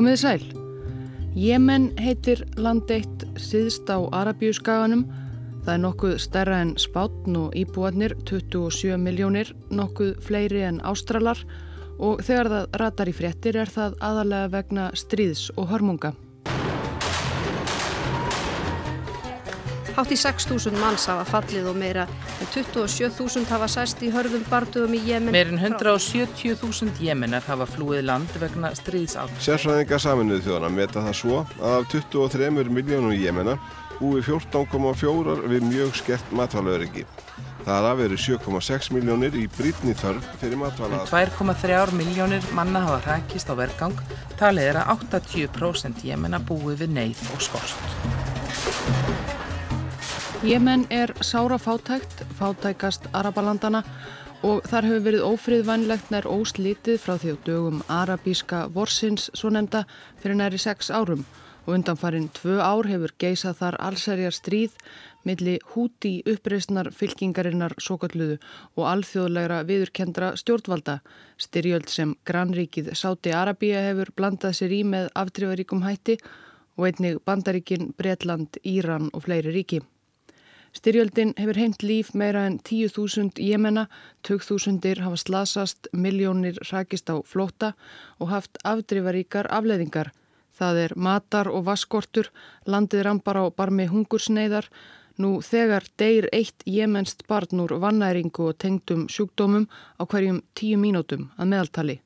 Komiði sæl. Jemen heitir land eitt síðst á Arabíuskaganum. Það er nokkuð stærra en spátn og íbúarnir 27 miljónir, nokkuð fleiri en ástralar og þegar það ratar í fréttir er það aðalega vegna stríðs og hörmunga. Hátt í 6.000 manns hafa fallið og meira en 27.000 hafa sæst í hörðum barduðum í Jemen. Meirinn 170.000 Jemenar hafa flúið land vegna stríðsátt. Sérfræðingar saminuð þjóðana meta það svo að af 23 miljónum Jemenar búi 14,4 við mjög skert matvalauðriki. Það hafa verið 7,6 miljónir í brítni þörf fyrir matvala. 2,3 miljónir manna hafa rækist á vergang. Talið er að 80% Jemena búi við neyð og skorst. Jemen er sára fátækt, fátækast Arabalandana og þar hefur verið ófriðvænlegt nær óslítið frá því á dögum arabíska vorsins svo nefnda fyrir næri sex árum og undanfarinn tvö ár hefur geisað þar allserjar stríð milli húti uppreysnar fylkingarinnar sókalluðu og alþjóðlegra viðurkendra stjórnvalda, styrjöld sem grannríkið Sáti Arabíja hefur blandað sér í með aftrifaríkum hætti og einnig Bandaríkin, Bretland, Íran og fleiri ríki. Styrjöldin hefur heimt líf meira en 10.000 jemena, 20.000 hafa slasast, miljónir rakist á flóta og haft afdrifaríkar afleðingar. Það er matar og vaskortur, landið rampar á barmi hungursneiðar, nú þegar deyr eitt jemenst barn úr vannæringu og tengdum sjúkdómum á hverjum tíu mínútum að meðaltali.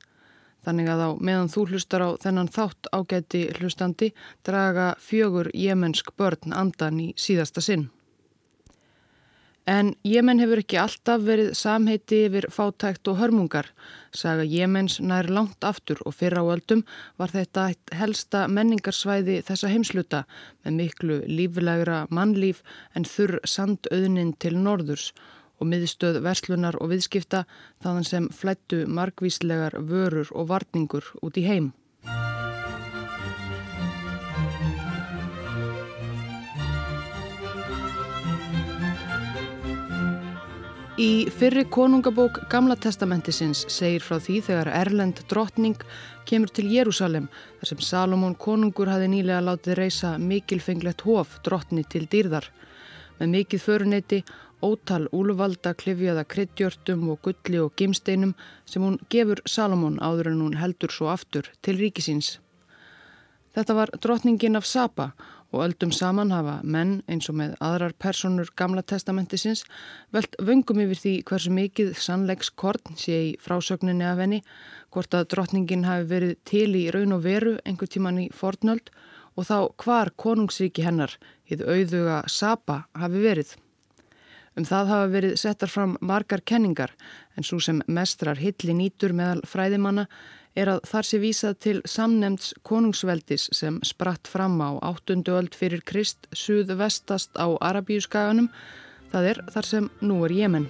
Þannig að á meðan þú hlustar á þennan þátt ágæti hlustandi draga fjögur jemensk börn andan í síðasta sinn. En Jemen hefur ekki alltaf verið samheiti yfir fátækt og hörmungar. Saga Jemens nær langt aftur og fyrra á öldum var þetta helsta menningarsvæði þessa heimsluta með miklu líflegra mannlíf en þurr sandauðnin til norðurs og miðstöð verslunar og viðskipta þaðan sem flættu margvíslegar vörur og varningur út í heim. Í fyrri konungabók Gamla testamentisins segir frá því þegar Erlend drottning kemur til Jérúsalem þar sem Salomón konungur hafi nýlega látið reysa mikilfenglegt hof drottni til dýrðar. Með mikið föruneyti, ótal úluvalda, klifjaða kryddjörtum og gulli og gimsteinum sem hún gefur Salomón áður en hún heldur svo aftur til ríkisins. Þetta var drottningin af Saba og öldum saman hafa menn eins og með aðrar personur gamla testamentisins velt vöngum yfir því hversu mikið sannleikskorn sé í frásögninni af henni, hvort að drottningin hafi verið til í raun og veru einhver tíman í fornöld og þá hvar konungsríki hennar, hið auðuga Saba, hafi verið. Um það hafa verið settar fram margar kenningar en svo sem mestrar hilli nýtur meðal fræðimanna er að þar sé vísað til samnemnds konungsveldis sem spratt fram á áttundu öld fyrir Krist suð-vestast á Arabíuskaganum, það er þar sem nú er Jemen.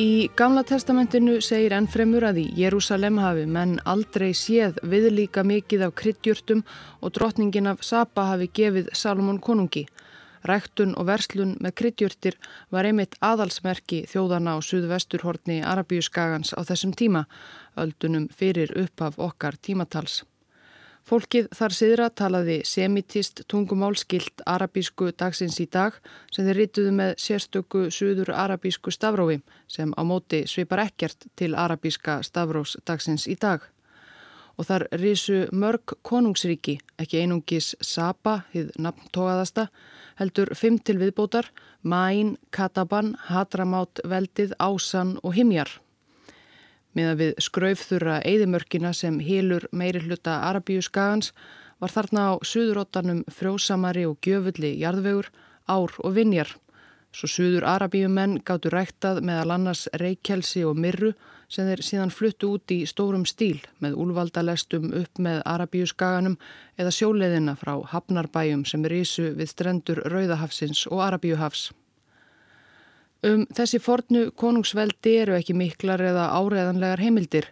Í Gamla testamentinu segir ennfremur að í Jérúsalem hafi menn aldrei séð viðlíka mikið af kryddjurtum og drottningin af Saba hafi gefið Salomón konungi. Ræktun og verslun með kryddjurtir var einmitt aðalsmerki þjóðana á suðvesturhortni Arabíuskagans á þessum tíma, öldunum fyrir upphaf okkar tímatals. Fólkið þar siðra talaði semitist tungumálskilt arabísku dagsins í dag sem þeir rituðu með sérstöku suður arabísku stafrói sem á móti svipar ekkert til arabíska stafrós dagsins í dag og þar risu mörg konungsríki, ekki einungis Saba, hið nafntógaðasta, heldur fimm til viðbótar, Maín, Kataban, Hadramát, Veldið, Ásan og Himjar. Miða við skraufþurra eðimörkina sem hélur meiri hluta Arabíu skagans var þarna á suðuróttanum frjósamari og gjöfulli jarðvegur, ár og vinjar. Svo suður Arabíumenn gáttu ræktað meðal annars reykjelsi og mirru sem þeir síðan fluttu út í stórum stíl með úlvaldalestum upp með Arabíuskaganum eða sjóleðina frá Hafnarbæjum sem risu við strendur Rauðahafsins og Arabíuhafs. Um þessi fornu konungsveldi eru ekki miklar eða áreðanlegar heimildir.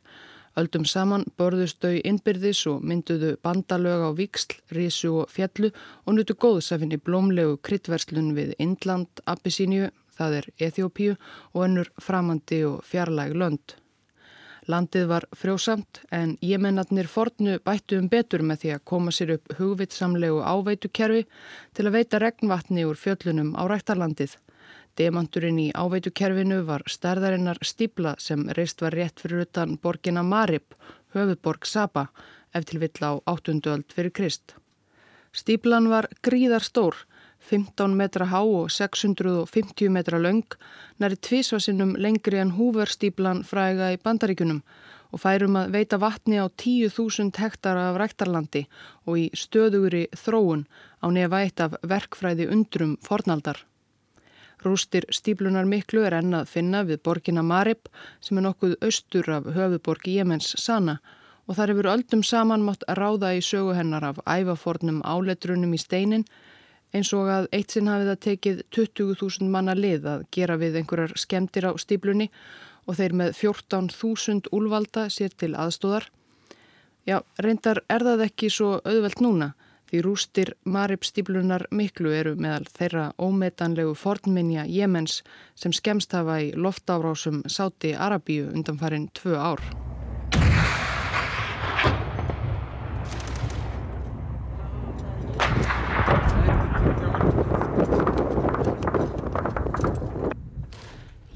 Öldum saman börðustau innbyrðis og mynduðu bandalög á viksl, risu og fjallu og nutu góðsafinni blómlegu kryttverslun við Indland, Abyssíniu, það er Eþjópíu og önnur framandi og fjarlæg lönd. Landið var frjósamt en jemennatnir fornu bættu um betur með því að koma sér upp hugvitsamlegu áveitukerfi til að veita regnvatni úr fjöllunum á rættarlandið. Demanturinn í áveitukerfinu var stærðarinnar stíbla sem reist var rétt fyrir utan borgina Marib, höfuborg Saba, eftir vill á 8. öld fyrir Krist. Stíblan var gríðar stór, 15 metra há og 650 metra laung, næri tvísvarsinnum lengri en húverstíplan fræga í bandaríkunum og færum að veita vatni á 10.000 hektara af ræktarlandi og í stöðugri þróun á nefa eitt af verkfræði undrum fornaldar. Rústir stíplunar miklu er ennað finna við borgina Marib sem er nokkuð austur af höfuborgi Jemens Sana og þar hefur öldum saman mátt ráða í sögu hennar af ævafornum áletrunum í steinin eins og að eitt sinn hafið að tekið 20.000 manna lið að gera við einhverjar skemdir á stíplunni og þeir með 14.000 úlvalda sér til aðstóðar. Já, reyndar er það ekki svo auðvelt núna því rústir Marib stíplunar miklu eru meðal þeirra ómetanlegu fornminja Jemens sem skemst hafa í loftárásum Sáti Arabíu undan farin tvö ár.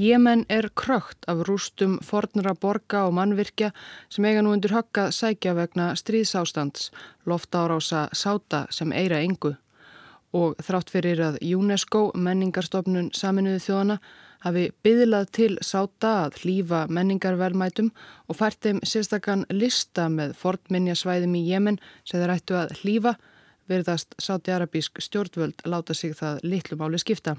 Jemen er krökt af rústum fornra borga og mannvirkja sem eiga nú undir högga sækja vegna stríðsástands, loftárása sáta sem eira engu. Og þrátt fyrir að UNESCO, menningarstofnun saminuðu þjóðana, hafi byðlað til sáta að hlýfa menningarverðmætum og fært þeim sérstakann lista með fornminjasvæðum í Jemen sem þeir ættu að hlýfa, verðast sáti-arabísk stjórnvöld láta sig það litlu máli skipta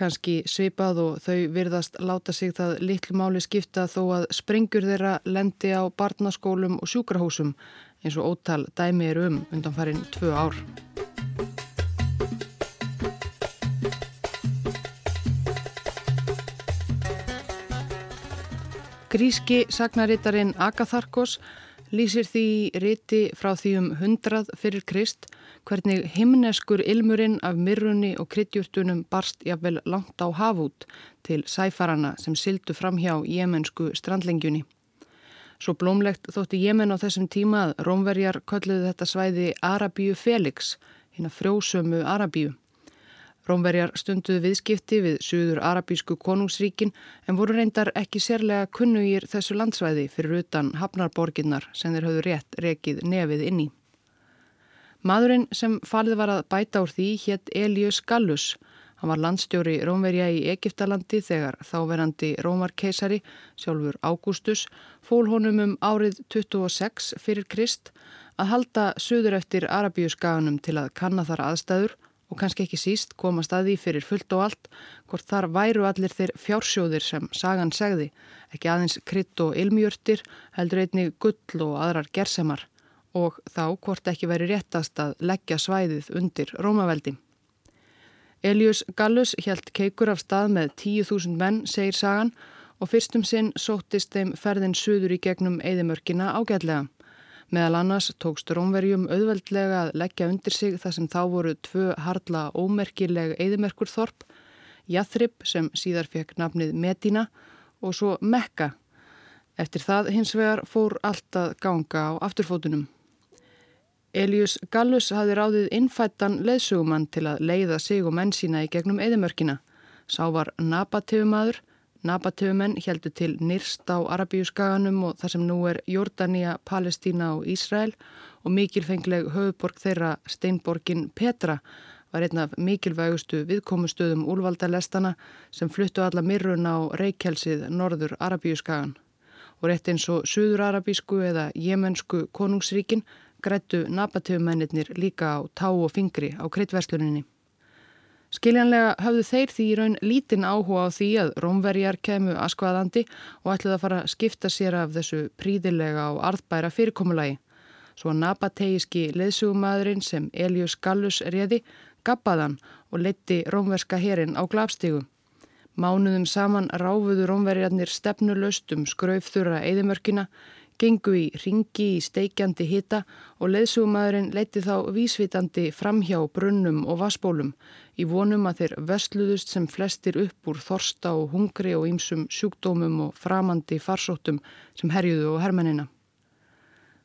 kannski svipað og þau virðast láta sig það litlu máli skipta þó að sprengur þeirra lendi á barnaskólum og sjúkrahúsum eins og ótal dæmi eru um undan farin tvö ár. Gríski sagnarittarinn Agatharkos lýsir því riti frá því um hundrað fyrir Krist hvernig himneskur ilmurinn af myrrunni og kryddjúrtunum barst jafnvel langt á hafút til sæfarana sem sildu fram hjá jemensku strandlengjunni. Svo blómlegt þótti Jemen á þessum tíma að rómverjar kölluði þetta svæði Arabíu Felix, hérna frjósömu Arabíu. Rómverjar stunduðu viðskipti við Suður Arabísku konungsríkin en voru reyndar ekki sérlega kunnugir þessu landsvæði fyrir utan hafnarborginnar sem þeir höfðu rétt rekið nefið inn í. Madurinn sem falið var að bæta úr því hétt Elius Gallus. Hann var landstjóri Rómverja í Egiptalandi þegar þáverandi Rómarkeisari, sjálfur Ágústus, fól honum um árið 26 fyrir Krist að halda söður eftir Arabíuskaganum til að kanna þar aðstæður og kannski ekki síst koma staði fyrir fullt og allt hvort þar væru allir þeir fjársjóðir sem sagan segði, ekki aðeins krydd og ilmjörtir, heldur einni gull og aðrar gersemar og þá hvort ekki veri réttast að leggja svæðið undir Rómaveldi. Elius Gallus helt keikur af stað með 10.000 menn, segir sagan, og fyrstum sinn sóttist þeim ferðin suður í gegnum eðimörkina ágætlega. Meðal annars tókst Rómverjum auðveldlega að leggja undir sig þar sem þá voru tvö hardla ómerkileg eðimerkur þorp, Jathrib sem síðar fekk nafnið Medina og svo Mekka. Eftir það hins vegar fór allt að ganga á afturfótunum. Elius Gallus hafði ráðið innfættan leðsugumann til að leiða sig og menn sína í gegnum eðimörkina. Sá var Nabatefumadur. Nabatefumenn heldur til nýrst á Arabíuskaganum og þar sem nú er Jordania, Palestína og Ísrael og mikilfengleg höfuborg þeirra steinborgin Petra var einn af mikilvægustu viðkomustöðum úlvaldalestana sem fluttu alla mirrun á reykjelsið norður Arabíuskagan. Og rétt eins og Suður Arabísku eða Jemensku konungsríkin grættu nabatöfumennir líka á tá og fingri á kryddversluninni. Skiljanlega hafðu þeir því í raun lítinn áhuga á því að rómverjar kemu askvaðandi og ætluð að fara að skipta sér af þessu príðilega og arðbæra fyrirkomulagi. Svo nabateíski leðsugumadurinn sem Elius Gallus reði gappaðan og leti rómverska herin á glafstígu. Mánuðum saman ráfuðu rómverjarnir stefnulöst um skraufþurra eðimörkina gengu í ringi í steikjandi hita og leðsugumæðurinn leiti þá vísvitandi framhjá brunnum og vassbólum í vonum að þeir vestluðust sem flestir upp úr þorsta og hungri og ýmsum sjúkdómum og framandi farsóttum sem herjuðu og hermennina.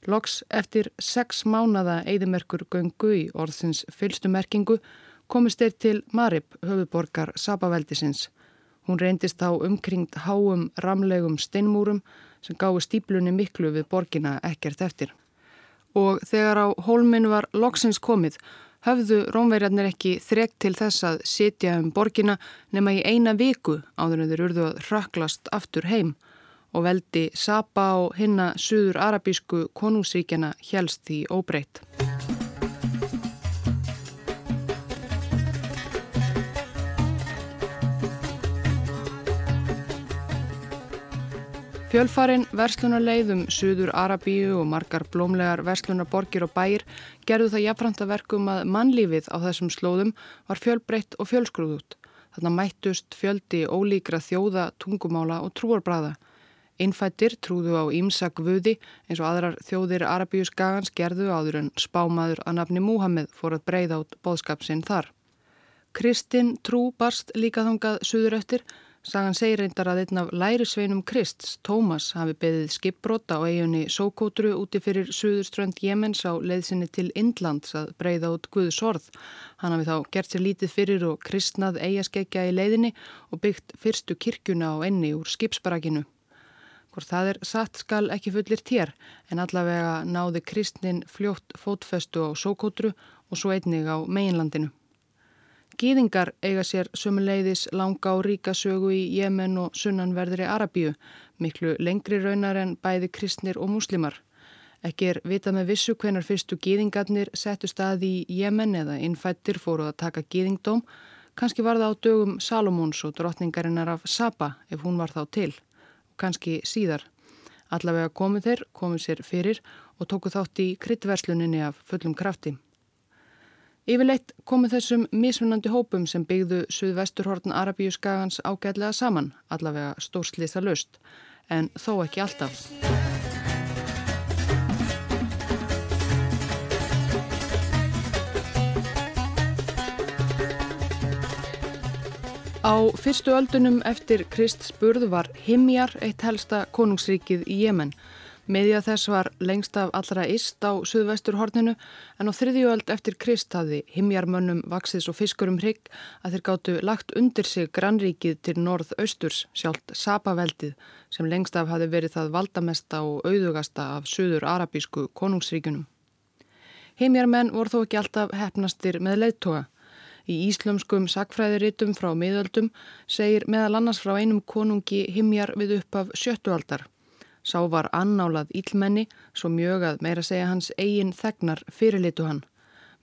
Loks eftir sex mánada eigðimerkur göngu í orðsins fylstumerkingu komist þeir til Marib, höfuborgar Sabaveldisins. Hún reyndist á umkringt háum ramlegum steinmúrum sem gáði stíplunni miklu við borgina ekkert eftir. Og þegar á hólminn var loksins komið, höfðu rómverjarnir ekki þrekt til þess að sitja um borgina nema í eina viku áður en þeir urðu að röklast aftur heim og veldi Saba og hinna suður arabísku konungsríkjana helst í óbreytt. Fjölfarin verslunarleiðum Suður Arabíu og margar blómlegar verslunarborgir og bæir gerðu það jafnframta verkum að mannlífið á þessum slóðum var fjölbreytt og fjölskrúðut. Þannig mættust fjöldi ólíkra þjóða, tungumála og trúarbræða. Innfættir trúðu á ímsa gvöði eins og aðrar þjóðir Arabíus gagans gerðu áður en spámaður að nafni Múhammed fór að breyða át bóðskapsinn þar. Kristinn trú barst líka þangað suður eftir Sagan segir reyndar að einn af lærisveinum Krists, Tómas, hafi beðið skipbrota á eiginni Sókótru úti fyrir Suðurströnd Jemens á leiðsinni til Indlands að breyða út Guðs orð. Hann hafi þá gert sér lítið fyrir og kristnað eigaskeikja í leiðinni og byggt fyrstu kirkjuna á enni úr skipsbarakinu. Hvort það er satt skal ekki fullir tér en allavega náði kristnin fljótt fótfestu á Sókótru og svo einnig á meginlandinu. Gýðingar eiga sér sumuleiðis langa og ríka sögu í Jemen og sunnanverðri Arabíu, miklu lengri raunar en bæði kristnir og múslimar. Ekki er vitað með vissu hvenar fyrstu gýðingarnir settu staði í Jemen eða innfættir fóruð að taka gýðingdóm, kannski var það á dögum Salomóns og drottningarinnar af Saba ef hún var þá til, kannski síðar. Allavega komu þeir, komu sér fyrir og tóku þátt í kryttversluninni af fullum krafti. Yfirleitt komu þessum mismunandi hópum sem byggðu Suðvesturhortin Arabíu skagans ágætlega saman, allavega stórslýsa löst, en þó ekki alltaf. Á fyrstu öldunum eftir Krist spurð var Himjar eitt helsta konungsríkið í Jemen, Miðja þess var lengst af allra ist á suðvesturhorninu en á þriðjuöld eftir Krist hafði himjarmönnum vaksins og fiskurum hrygg að þeir gáttu lagt undir sig grannríkið til norð-austurs sjálft Sabaveldið sem lengst af hafi verið það valdamesta og auðugasta af suður arabísku konungsríkunum. Himjarmenn voru þó ekki alltaf hefnastir með leiðtoga. Í íslumskum sakfræðiritum frá miðöldum segir meðal annars frá einum konungi himjar við upp af sjöttualdar Sá var annálað íllmenni, svo mjög að meira segja hans eigin þegnar fyrirlitu hann.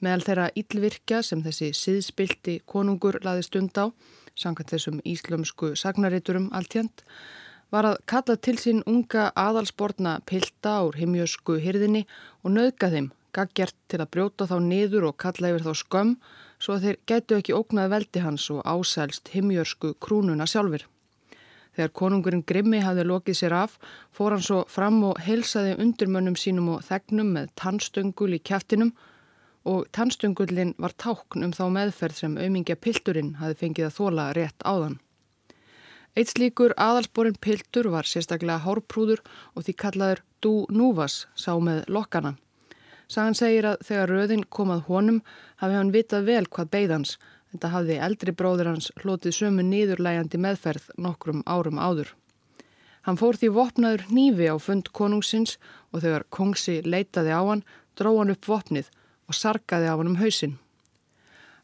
Meðal þeirra íllvirkja sem þessi síðspilti konungur laði stund á, samkvæmt þessum íslömsku sagnariturum alltjönd, var að kalla til sín unga aðalsportna pilta úr himjösku hyrðinni og nöðga þeim, gaggjart til að brjóta þá niður og kalla yfir þá skömm, svo að þeir gætu ekki ógnað veldi hans og ásælst himjösku krúnuna sjálfur. Þegar konungurinn Grimmi hafði lokið sér af, fór hann svo fram og heilsaði undirmönnum sínum og þegnum með tannstöngul í kjæftinum og tannstöngulinn var tákn um þá meðferð sem auðmingja pilturinn hafi fengið að þóla rétt áðan. Eitt slíkur aðalsporin piltur var sérstaklega hárprúður og því kallaður Dú Núvas sá með lokkana. Sagan segir að þegar röðin komað honum hafi hann vitað vel hvað beigðans Þetta hafði eldri bróður hans hlotið sömu nýðurlægandi meðferð nokkrum árum áður. Hann fór því vopnaður nýfi á fund konungsins og þegar kongsi leitaði á hann, dró hann upp vopnið og sarkaði á hann um hausin.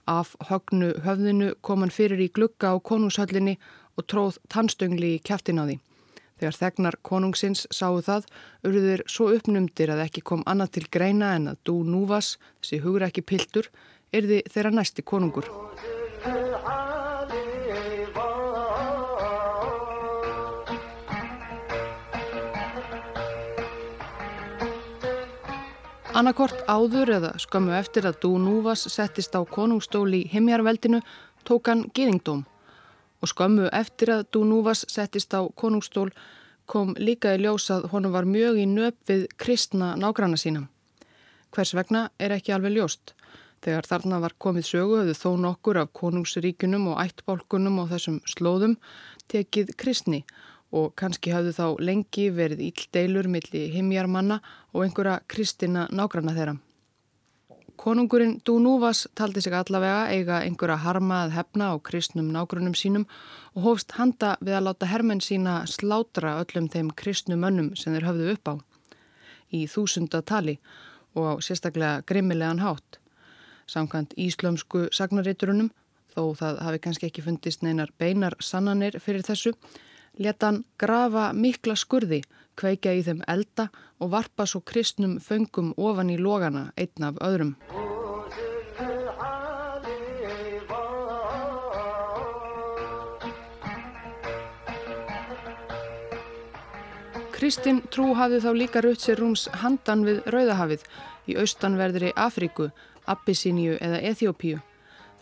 Af högnu höfðinu kom hann fyrir í glugga á konungshöllinni og tróð tannstöngli í kæftin á því. Þegar þegnar konungsins sáu það, urður svo uppnumdir að ekki kom annað til greina en að Dú Núvas, þessi hugur ekki piltur, erði þeirra næsti konungur. Annarkort áður eða skömmu eftir að Dú Núvas settist á konungstóli í himjarveldinu tók hann geðingdóm og skömmu eftir að Dú Núvas settist á konungstól kom líka í ljós að honum var mjög í nöp við kristna nágranna sínum. Hvers vegna er ekki alveg ljóst. Þegar þarna var komið sögu höfðu þó nokkur af konungsríkunum og ættbólkunum og þessum slóðum tekið kristni og kannski hafðu þá lengi verið íldeilur millir himjarmanna og einhverja kristina nágranna þeirra. Konungurinn Dúnúvas taldi sig allavega eiga einhverja harma að hefna á kristnum nágrunum sínum og hófst handa við að láta hermenn sína slátra öllum þeim kristnum önnum sem þeir höfðu upp á í þúsunda tali og sérstaklega grimmilegan hátt. Samkvæmt íslömsku sagnaríturunum, þó það hafi kannski ekki fundist neinar beinar sannanir fyrir þessu, leta hann grafa mikla skurði kveika í þeim elda og varpa svo kristnum föngum ofan í logana einn af öðrum. Kristinn trú hafði þá líka rutt sér rúms handan við Rauðahafið í austanverðri Afríku, Abyssiníu eða Eþjópíu.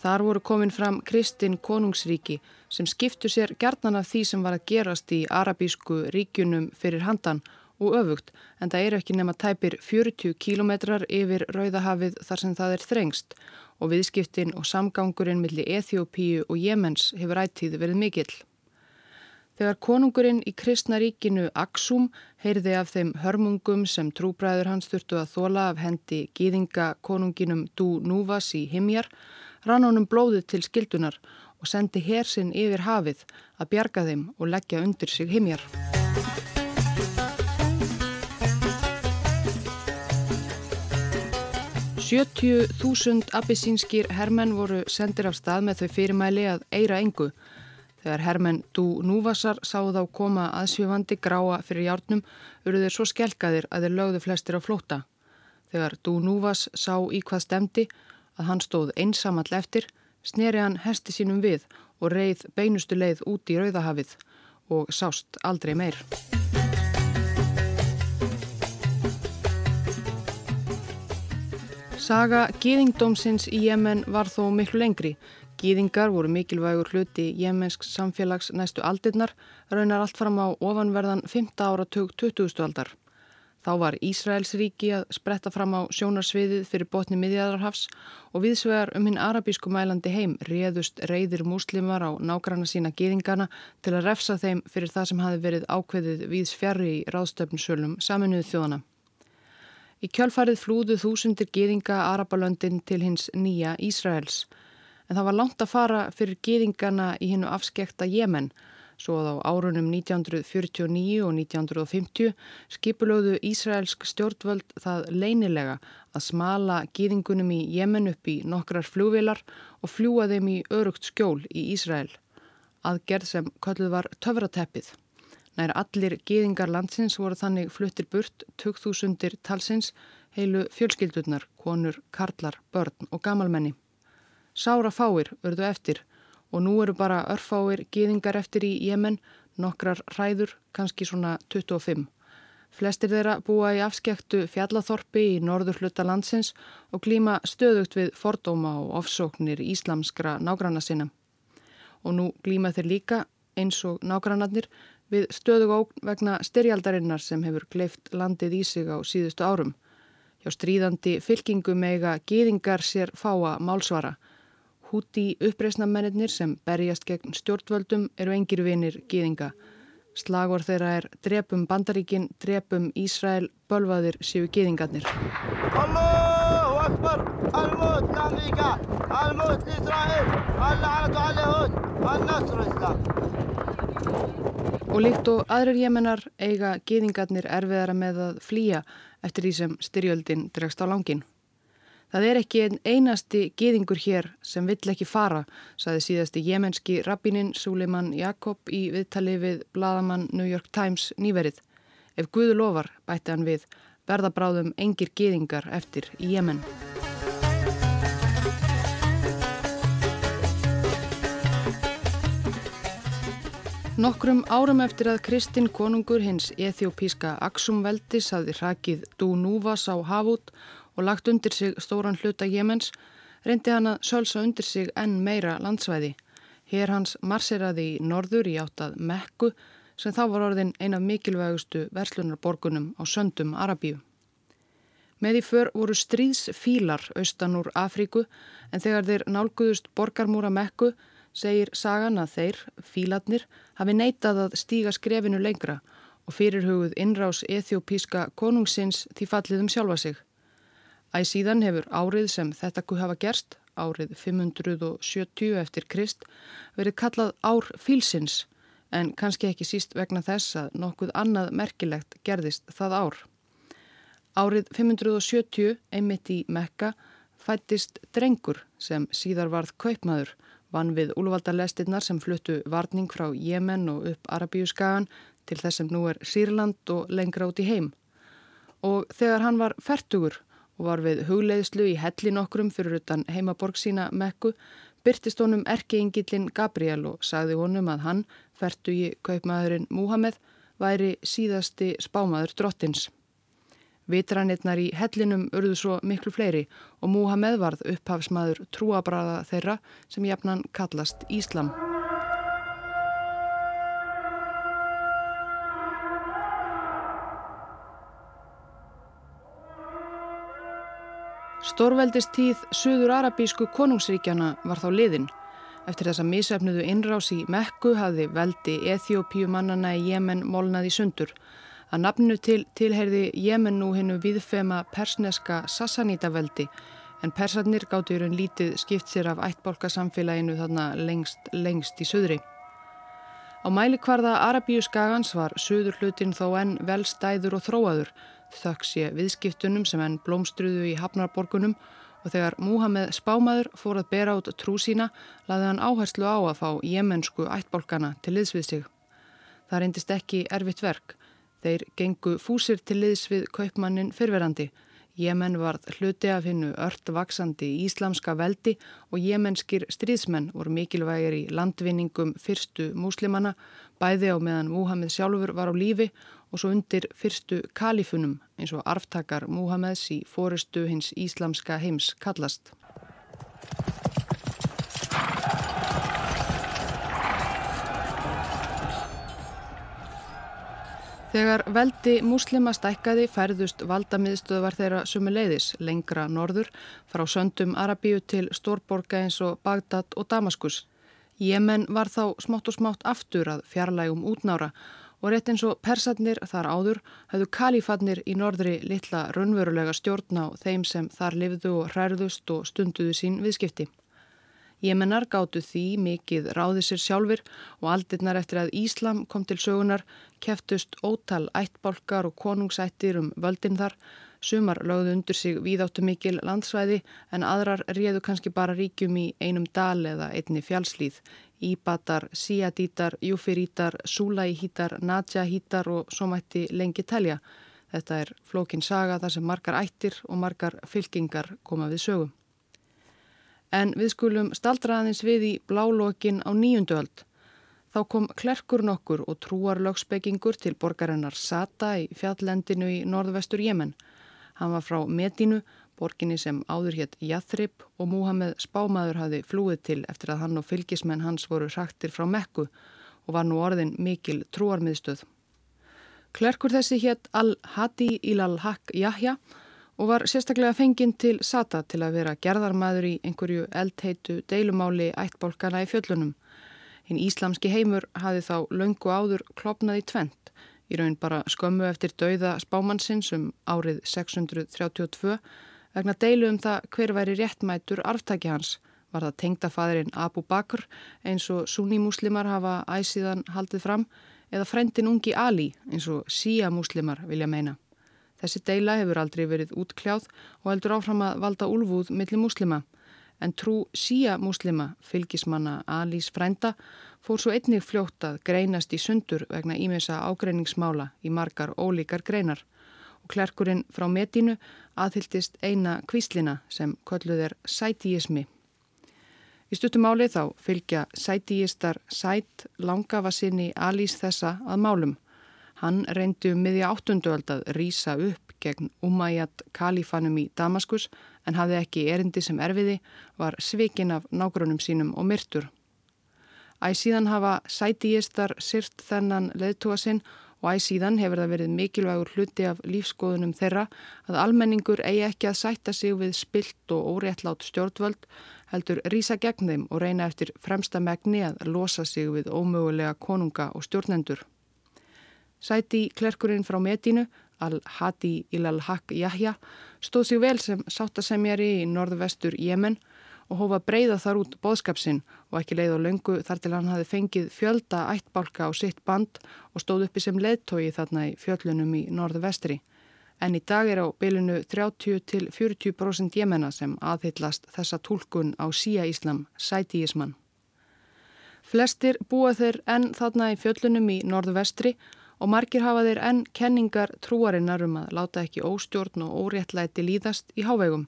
Þar voru komin fram Kristinn konungsríki sem skiptu sér gerðnan af því sem var að gerast í arabísku ríkjunum fyrir handan og öfugt en það eru ekki nema tæpir 40 kílometrar yfir Rauðahafið þar sem það er þrengst og viðskiptin og samgangurinn millir Eþjópíu og Jemens hefur ættið verið mikill. Þegar konungurinn í kristnaríkinu Aksum heyrði af þeim hörmungum sem trúbræður hans þurftu að þóla af hendi gýðinga konunginum Dú Núvas í Himjar rann honum blóðið til skildunar og sendi hersinn yfir hafið að bjarga þeim og leggja undir sig himjar. Sjötju þúsund abissínskir hermenn voru sendir af stað með þau fyrirmæli að eira engu. Þegar hermenn Dú Núvasar sáðu þá koma aðsjöfandi gráa fyrir hjárnum, urðu þeir svo skelkaðir að þeir lögðu flestir á flóta. Þegar Dú Núvas sá í hvað stemdi, að hann stóð einsamall eftir, sneri hann hesti sínum við og reið beinustu leið út í Rauðahafið og sást aldrei meir. Saga gýðingdómsins í Jemen var þó miklu lengri. Gýðingar voru mikilvægur hluti jemensk samfélags næstu aldirnar, raunar allt fram á ofanverðan 5. áratug 20. aldar. Þá var Ísraels ríki að spretta fram á sjónarsviðið fyrir botni miðjæðarhafs og viðsvegar um hinn arabísku mælandi heim réðust reyðir múslimar á nágranna sína geðingana til að refsa þeim fyrir það sem hafi verið ákveðið viðs fjari í ráðstöfnsölum saminuðu þjóðana. Í kjálfarið flúðu þúsundir geðinga Arabalöndin til hins nýja Ísraels en það var langt að fara fyrir geðingana í hinnu afskekta Jemenn Svo að á árunum 1949 og 1950 skipulögðu Ísraelsk stjórnvöld það leynilega að smala gýðingunum í Jemen upp í nokkrar fljóvilar og fljúa þeim í örugt skjól í Ísrael. Aðgerð sem kölluð var töfrateppið. Nær allir gýðingar landsins voru þannig fluttir burt 2000 talsins heilu fjölskyldurnar, konur, karlar, börn og gamalmenni. Sára fáir örðu eftir og nú eru bara örfáir gýðingar eftir í Jemen, nokkrar hræður, kannski svona 25. Flestir þeirra búa í afskektu fjallathorpi í norður hluta landsins og glýma stöðugt við fordóma og ofsóknir íslamskra nágranna sinna. Og nú glýma þeir líka, eins og nágrannarnir, við stöðug ógn vegna styrjaldarinnar sem hefur gleift landið í sig á síðustu árum. Hjá stríðandi fylkingum eiga gýðingar sér fáa málsvara Húti uppreysnamennir sem berjast gegn stjórnvöldum eru engir vinir gýðinga. Slagor þeirra er drepum bandaríkin, drepum Ísrael, bölvaðir séu gýðingarnir. Allahu Akbar, al-mut l-Amerika, al-mut l-Ísrael, al-Aradu al-Yahud, al-Nasru Islam. Og líkt og aðrir jemennar eiga gýðingarnir erfiðara með að flýja eftir því sem styrjöldin dregst á langin. Það er ekki einn einasti geðingur hér sem vill ekki fara, saði síðasti jemenski rabbinin Suleiman Jakob í viðtali við bladamann New York Times nýverið. Ef Guðu lofar, bætti hann við, verða bráðum engir geðingar eftir í Jemen. Nokkrum árum eftir að Kristinn konungur hins ethiopíska Aksum veldis hafði hrakið Dú Núvas á Havút og lagt undir sig stóran hluta Jemens, reyndi hann að sölsa undir sig enn meira landsvæði. Hér hans marseraði í norður í áttað Mekku sem þá var orðin ein af mikilvægustu verslunarborgunum á söndum Arabíu. Með í för voru stríðsfílar austan úr Afríku en þegar þeir nálguðust borgarmúra mekku segir sagan að þeir, fílatnir, hafi neitað að stíga skrefinu lengra og fyrirhugud innrás ethiopíska konungsins því fallið um sjálfa sig. Æ síðan hefur árið sem þetta kuð hafa gerst, árið 570 eftir Krist, verið kallað ár fílsins en kannski ekki síst vegna þess að nokkuð annað merkilegt gerðist það ár. Árið 570, einmitt í Mekka, fættist drengur sem síðar varð kaupmaður, vann við úlvaldalestinnar sem fluttu varning frá Jemen og upp Arabíuskagan til þess sem nú er Sýrland og lengra út í heim. Og þegar hann var fertugur og var við hugleiðslu í hellin okkrum fyrir utan heimaborg sína Mekku, byrtist honum erkeingillin Gabriel og sagði honum að hann, fertugi kaupmaðurinn Múhameð, væri síðasti spámaður drottins. Vitranirnar í hellinum urðu svo miklu fleiri og Múhameð varð upphafsmaður trúabræða þeirra sem jafnan kallast Íslam. Stórveldistíð Suður Arabísku konungsríkjana var þá liðin. Eftir þessa misefnuðu innrás í Mekku hafði veldi Eþjópíu mannana í Jemen molnað í sundur. Að nafnu til tilherði Jemen nú hennu viðfema persneska Sassanítaveldi en persarnir gáttu í raun lítið skipt sér af ættbólkasamfélaginu þarna lengst, lengst í söðri. Á mælikvarða Arabíu skagans var söður hlutin þó enn velstæður og þróaður þökks ég viðskiptunum sem enn blómstruðu í Hafnarborgunum og þegar Múhameð spámaður fór að bera át trú sína laði hann áherslu á að fá jemensku ættbólkana til liðsvið sig. Það reyndist ekki erfitt verk Þeir gengu fúsir til liðs við kaupmannin fyrverandi. Jemen varð hluti af hinnu ört vaksandi íslamska veldi og jemenskir stríðsmenn voru mikilvægir í landvinningum fyrstu múslimanna, bæði á meðan Múhammed sjálfur var á lífi og svo undir fyrstu kalifunum eins og arftakar Múhammeds í fórustu hins íslamska heims kallast. Þegar veldi múslima stækkaði færðust valdamiðstöðvar þeirra sumuleiðis lengra norður frá söndum Arabíu til stórborga eins og Bagdad og Damaskus. Jemen var þá smátt og smátt aftur að fjarlægum útnára og rétt eins og persatnir þar áður hafðu kalifatnir í norðri litla raunverulega stjórn á þeim sem þar lifðu og hræðust og stunduðu sín viðskipti. Jemennar gáttu því mikið ráði sér sjálfur og aldirnar eftir að Íslam kom til sögunar keftust ótal ættbálkar og konungsættir um völdin þar. Sumar lögðu undir sig víðáttu mikil landsvæði en aðrar réðu kannski bara ríkjum í einum dal eða einni fjálslíð. Íbatar, síadítar, júfirítar, súlæhítar, nadjahítar og svo mætti lengi telja. Þetta er flókin saga þar sem margar ættir og margar fylkingar koma við sögum en við skulum staldraðins við í blálókin á nýjunduöld. Þá kom klerkur nokkur og trúarlögsbyggingur til borgarinnar Sata í fjallendinu í norðvestur Jemen. Hann var frá Medínu, borginni sem áður hétt Jathrib og Múhameð spámaður hafi flúið til eftir að hann og fylgismenn hans voru hraktir frá Mekku og var nú orðin mikil trúarmiðstöð. Klerkur þessi hétt Al-Hadi Ilal-Haq Jahja og var sérstaklega fenginn til Sata til að vera gerðarmæður í einhverju eldheitu deilumáli ættbólkana í fjöllunum. Hinn íslamski heimur hafi þá löngu áður klopnað í tvent, í raun bara skömmu eftir dauða spámannsins um árið 632 vegna deilu um það hver væri réttmætur arftæki hans var það tengdafæðurinn Abu Bakr eins og sunni-múslimar hafa æsiðan haldið fram eða frendin ungi Ali eins og síja-múslimar vilja meina. Þessi deila hefur aldrei verið útkljáð og heldur áfram að valda úlfúð millir múslima. En trú síja múslima, fylgismanna Alís frænda, fór svo einnig fljótt að greinast í sundur vegna ímessa ágreiningsmála í margar ólíkar greinar. Og klerkurinn frá metinu aðhyldist eina kvíslina sem kolluð er sætíismi. Í stuttumáli þá fylgja sætíistar sætt langafa sinni Alís þessa að málum. Hann reyndi um miðja áttunduöld að rýsa upp gegn Umayyad kalifanum í Damaskus en hafði ekki erindi sem erfiði, var svikin af nágrunum sínum og myrtur. Æ síðan hafa sætíistar syrt þennan leðtúa sinn og æ síðan hefur það verið mikilvægur hluti af lífskoðunum þeirra að almenningur eigi ekki að sætta sig við spilt og óréttlátt stjórnvöld heldur rýsa gegn þeim og reyna eftir fremsta megni að losa sig við ómögulega konunga og stjórnendur. Sæti klerkurinn frá Medínu, Al-Hadi Ilal-Haq Jahja, stóð sig vel sem sáttasemjari í norðvestur Jemen og hófa breyða þar út boðskapsinn og ekki leið á löngu þar til hann hafi fengið fjölda ættbálka á sitt band og stóð uppi sem leðtogi þarna í fjöllunum í norðvestri. En í dag er á bylunu 30-40% jemena sem aðhyllast þessa tólkun á síja Íslam, sætíismann. Flestir búa þeir enn þarna í fjöllunum í norðvestri og margir hafa þeir enn kenningar trúarinnar um að láta ekki óstjórn og óréttlæti líðast í hávegum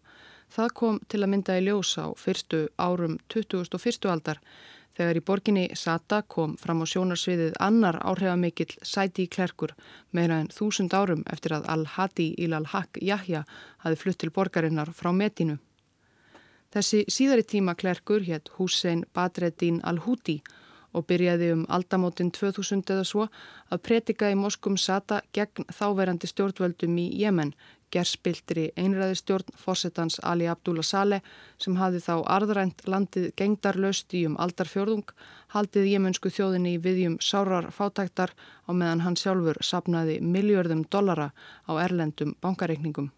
Það kom til að mynda í ljós á fyrstu árum 2001. aldar þegar í borginni Sata kom fram á sjónarsviðið annar áhrifamikill sæti klerkur meira en þúsund árum eftir að Al-Hadi il-Al-Haq Jahja hafi flutt til borgarinnar frá Medínu. Þessi síðari tíma klerkur hétt Hussein Badreddin Al-Hudi og byrjaði um aldamótin 2000 eða svo að pretika í Moskum Sata gegn þáverandi stjórnvöldum í Jemen gerspiltri einræðistjórn fórsetans Ali Abdullah Saleh sem hafi þá arðrænt landið gengdarlaust í um aldarfjörðung, haldið jemunsku þjóðinni í viðjum sárar fátæktar á meðan hann sjálfur sapnaði miljörðum dollara á erlendum bankareikningum.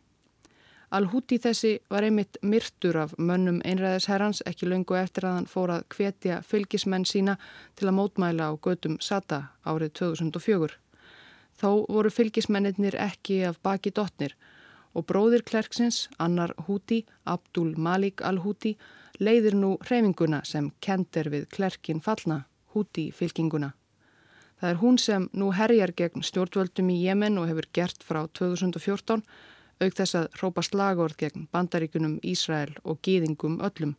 Al-Húti þessi var einmitt myrtur af mönnum einræðisherrans ekki löngu eftir að hann fór að hvetja fylgismenn sína til að mótmæla á gödum Sata árið 2004. Þó voru fylgismennir ekki af baki dotnir og bróðir klerksins, annar Húti, Abdul Malik al-Húti, leiðir nú hreyfinguna sem kender við klerkin fallna, Húti fylkinguna. Það er hún sem nú herjar gegn stjórnvöldum í Jemen og hefur gert frá 2014, auk þess að rópa slagord gegn bandaríkunum Ísrael og gýðingum öllum.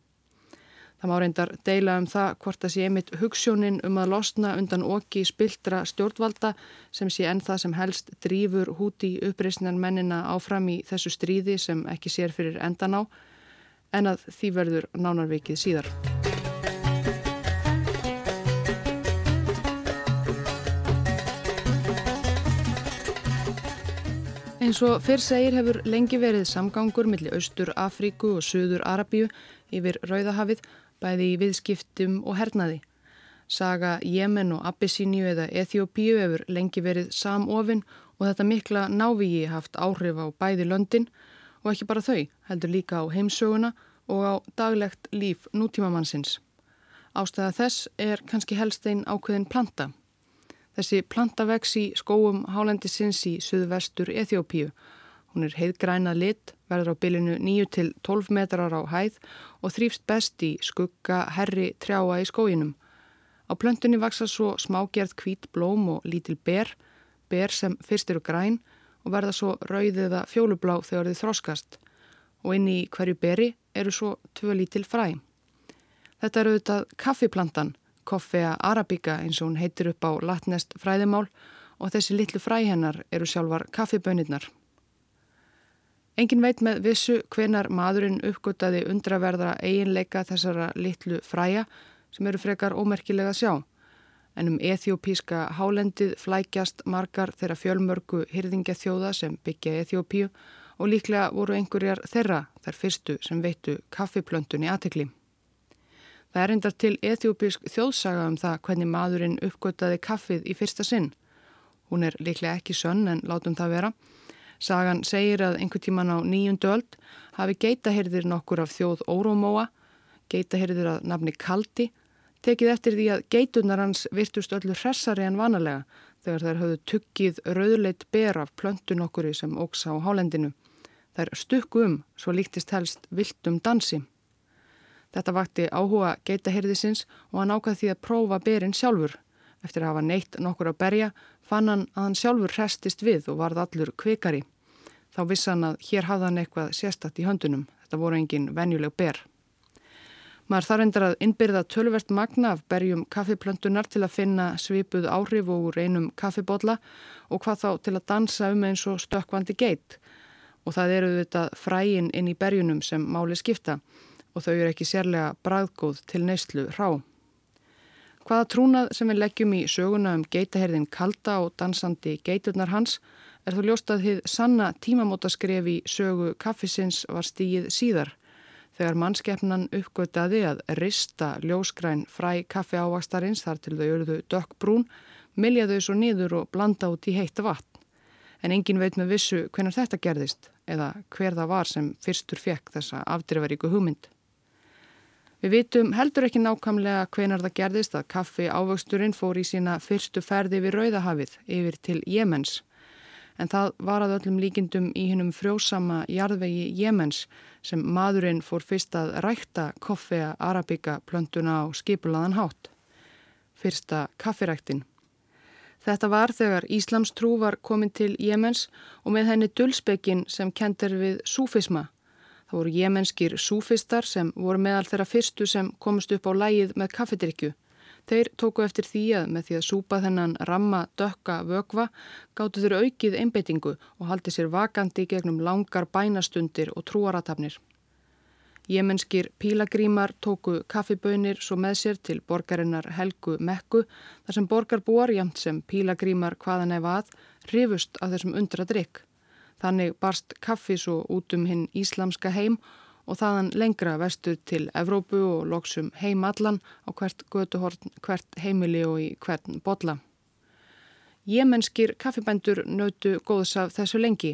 Það má reyndar deila um það hvort það sé einmitt hugssjónin um að losna undan okki spiltra stjórnvalda sem sé enn það sem helst drýfur húti uppreysnan mennina áfram í þessu stríði sem ekki sér fyrir endan á en að því verður nánarvikið síðar. Eins og fyrr segir hefur lengi verið samgangur millir Austur Afríku og Suður Arabíu yfir Rauðahafið bæði í viðskiptum og hernaði. Saga Jemen og Abyssíniu eða Eþjópíu hefur lengi verið samofinn og þetta mikla návíi haft áhrif á bæði löndin og ekki bara þau, heldur líka á heimsöguna og á daglegt líf nútímamannsins. Ástæða þess er kannski helst einn ákveðin planta. Þessi planta vex í skóum hálendisins í suðvestur Eþjópíu Hún er heiðgrænað lit, verður á bylinu 9-12 metrar á hæð og þrýfst best í skugga herri trjáa í skóginum. Á plöntunni vaksa svo smágerð hvít blóm og lítil ber, ber sem fyrst eru græn og verða svo rauðiða fjólublá þegar þið þroskast. Og inn í hverju beri eru svo tvö lítil fræ. Þetta eru auðvitað kaffiplantan, koffea arabika eins og hún heitir upp á latnest fræðimál og þessi litlu fræ hennar eru sjálfar kaffibönirnar. Engin veit með vissu hvenar maðurinn uppgöttaði undraverðara eiginleika þessara litlu fræja sem eru frekar ómerkilega sjá. En um ethiopíska hálendið flækjast margar þeirra fjölmörgu hyrðingja þjóða sem byggja Ethiopíu og líklega voru einhverjar þeirra þar fyrstu sem veitu kaffiplöntun í aðtekli. Það er endar til ethiopísk þjóðsaga um það hvernig maðurinn uppgöttaði kaffið í fyrsta sinn. Hún er líklega ekki sönn en látum það vera. Sagan segir að einhver tíman á nýjundu öld hafi geitahyrðir nokkur af þjóð Órómóa, geitahyrðir að nafni Kaldi, tekið eftir því að geitunar hans virtust öllu hressari en vanalega þegar þær höfðu tuggið rauðleitt ber af plöntun okkuri sem óks á hálendinu. Þær stukku um, svo líktist helst viltum dansi. Þetta vakti áhuga geitahyrðisins og hann ákvað því að prófa berin sjálfur. Eftir að hafa neitt nokkur að berja fann hann að hann sjálfur hrestist við og varð allur kvikari. Þá vissi hann að hér hafði hann eitthvað sérstatt í höndunum. Þetta voru engin venjuleg ber. Maður þarf endur að innbyrða tölvert magna af berjum kaffiplöntunar til að finna svipuð áhrif úr einum kaffibotla og hvað þá til að dansa um eins og stökkvandi geit. Og það eru þetta fræin inn í berjunum sem máli skipta og þau eru ekki sérlega bræðgóð til neyslu rá. Hvaða trúnað sem við leggjum í söguna um geitaherðin kalda og dansandi geiturnar hans er þú ljóst að þið sanna tímamótaskref í sögu kaffisins var stíið síðar þegar mannskeppnan uppgötaði að rista ljóskræn fræ kaffi ávakstarins þar til þau eruðu dökkbrún, milja þau svo niður og blanda út í heita vatn. En engin veit með vissu hvernig þetta gerðist eða hver það var sem fyrstur fekk þessa afdrifaríku hugmynd. Við vitum heldur ekki nákvæmlega hvenar það gerðist að kaffi ávöxturinn fór í sína fyrstu ferði við Rauðahafið yfir til Jemens. En það var að öllum líkindum í hinnum frjósama jarðvegi Jemens sem maðurinn fór fyrst að rækta koffea arabika plöntuna á skipulaðan hátt. Fyrsta kaffiræktin. Þetta var þegar Íslamstrú var komin til Jemens og með henni dulspekin sem kentir við súfisma Það voru jemenskir súfistar sem voru meðal þeirra fyrstu sem komist upp á lægið með kaffedrykju. Þeir tóku eftir því að með því að súpa þennan ramma dökka vögva gáttu þeir aukið einbeitingu og haldi sér vakandi gegnum langar bænastundir og trúaratafnir. Jemenskir pílagrímar tóku kaffibönir svo með sér til borgarinnar Helgu Mekku þar sem borgarbúar jamt sem pílagrímar hvaðan ef að rifust af þessum undra drikk. Þannig barst kaffi svo út um hinn íslamska heim og þaðan lengra vestur til Evrópu og loksum heim allan á hvert götuhorn, hvert heimili og í hvert botla. Jemenskir kaffibændur nötu góðs af þessu lengi.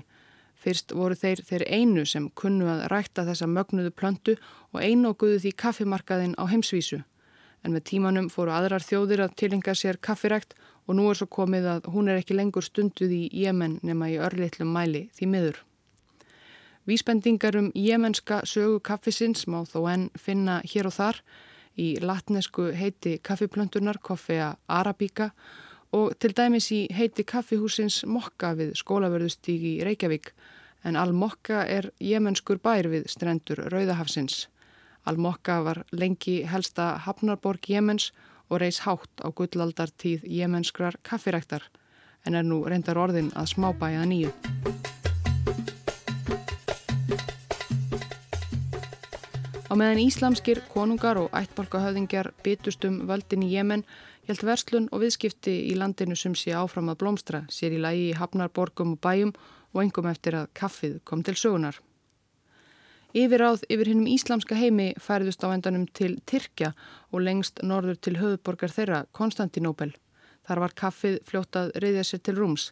Fyrst voru þeir þeir einu sem kunnu að rækta þessa mögnuðu plöntu og einu og guðu því kaffimarkaðin á heimsvísu. En með tímanum fóru aðrar þjóðir að tilenga sér kaffirækt og nú er svo komið að hún er ekki lengur stunduð í Jemen nema í örlitlum mæli því miður. Vísbendingar um jemenska sögu kaffisins má þó enn finna hér og þar í latnesku heiti kaffiplöntunar, koffea Arabíka og til dæmis í heiti kaffihúsins Mokka við skólaverðustígi Reykjavík en Al-Mokka er jemenskur bær við strendur Rauðahafsins. Al-Mokka var lengi helsta hafnarborg Jemens og reys hátt á gullaldartíð jemenskrar kaffiræktar en er nú reyndar orðin að smábæja nýju. Á meðan íslamskir konungar og ættbolkahöðingjar bytust um völdin í Jemen held verslun og viðskipti í landinu sem sé áfram að blómstra sér í lagi í hafnarborgum og bæjum og engum eftir að kaffið kom til sögunar. Yfiráð yfir hinnum íslamska heimi færðust á endanum til Tyrkja og lengst norður til höfuborgar þeirra, Konstantinóbel. Þar var kaffið fljótt að reyðja sér til rúms.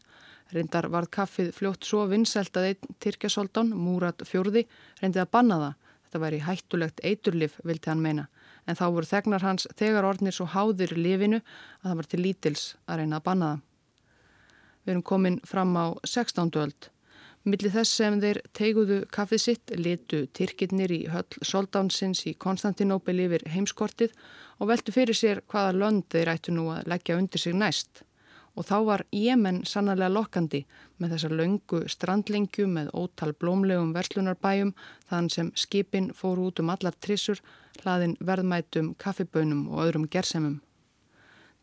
Reyndar var kaffið fljótt svo vinnselt að einn Tyrkjasoldán, Múrat fjörði, reyndið að banna það. Þetta væri hættulegt eiturlif, vildi hann meina. En þá voru þegnar hans þegar orðnir svo háðir lifinu að það var til lítils að reyna að banna það. Við erum komin fram á 16. öld. Millir þess sem þeir teiguðu kaffið sitt litu Tyrkirnir í höll soldánsins í Konstantinópil yfir heimskortið og veldu fyrir sér hvaða lönd þeir ættu nú að leggja undir sig næst. Og þá var Jemen sannarlega lokkandi með þessar löngu strandlingju með ótal blómlegum verslunarbæjum þann sem skipin fóru út um allar trissur, hlaðin verðmætum, kaffibönum og öðrum gersemum.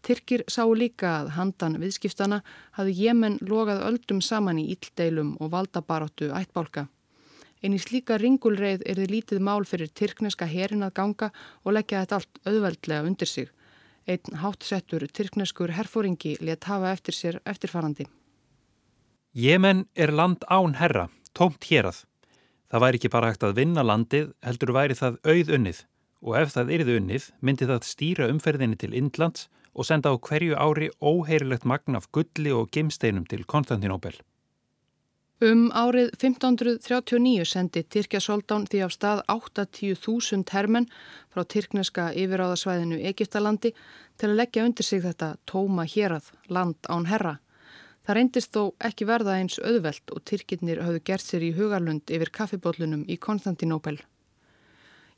Tyrkir sáu líka að handan viðskiptana hafði Jemen logað öldum saman í íldeilum og valdabaróttu ættbálka. Einn í slíka ringulreið er þið lítið mál fyrir tyrkneska herin að ganga og leggja þetta allt auðveldlega undir sig. Einn hátsettur tyrkneskur herfóringi let hafa eftir sér eftirfarandi. Jemen er land án herra, tómt hérað. Það væri ekki bara hægt að vinna landið, heldur væri það auð unnið og ef það yrði unnið myndi það stýra umferðinni til Indlands og senda á hverju ári óheirilegt magn af gulli og gemsteinum til Konstantinóbel. Um árið 1539 sendi Tyrkja Soldán því af stað 80.000 hermenn frá tyrkneska yfiráðasvæðinu Egiptalandi til að leggja undir sig þetta tóma hérað, land án herra. Það reyndist þó ekki verða eins auðvelt og Tyrkirnir hafðu gert sér í hugarlund yfir kaffibóllunum í Konstantinóbel.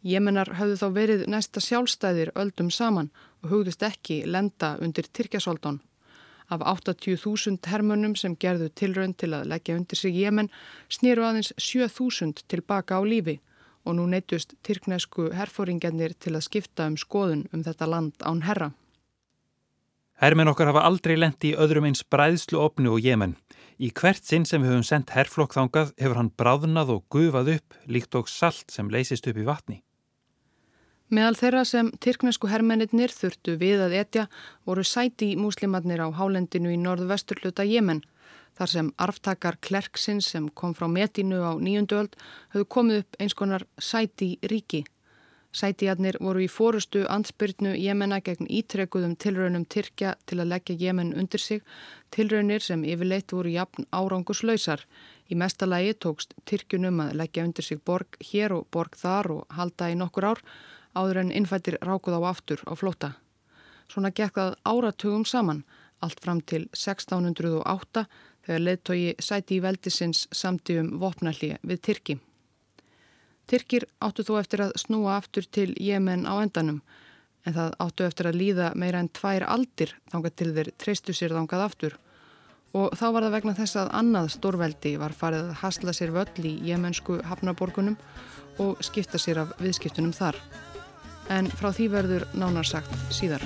Jemenar hafðu þá verið næsta sjálfstæðir öldum saman hugðust ekki lenda undir Tyrkjasoldón. Af 80.000 hermönum sem gerðu tilraun til að leggja undir sig Jemen snýru aðeins 7.000 tilbaka á lífi og nú neytust tyrknesku herfóringarnir til að skipta um skoðun um þetta land án herra. Hermenn okkar hafa aldrei lendi í öðrum eins bræðslu opnu og Jemen. Í hvert sinn sem við höfum sendt herflokk þangað hefur hann bráðnað og gufað upp líkt og salt sem leysist upp í vatni. Meðal þeirra sem tyrknesku hermennir þurftu við að etja voru sæti múslimatnir á hálendinu í norðvesturluta Jemen, þar sem arftakar Klerksins sem kom frá Metinu á nýjundöld höfðu komið upp eins konar sæti ríki. Sætijarnir voru í fórustu ansbyrnu Jemena gegn ítrekuðum tilraunum Tyrkja til að leggja Jemen undir sig, tilraunir sem yfirleitt voru jafn áranguslausar. Í mestalagi tókst Tyrkjunum að leggja undir sig borg hér og borg þar og halda í nokkur ár, áður en innfættir rákuð á aftur á flóta. Svona gekk það áratugum saman, allt fram til 1608 þegar leðtogi sæti í veldisins samti um vopnalli við Tyrki. Tyrkir áttu þó eftir að snúa aftur til Jemen á endanum, en það áttu eftir að líða meira en tvær aldir þangað til þeir treystu sér þangað aftur. Og þá var það vegna þess að annað stórveldi var farið að hasla sér völl í jemensku hafnaborgunum og skipta sér af viðskiptunum þar en frá því verður nánarsagt síðar.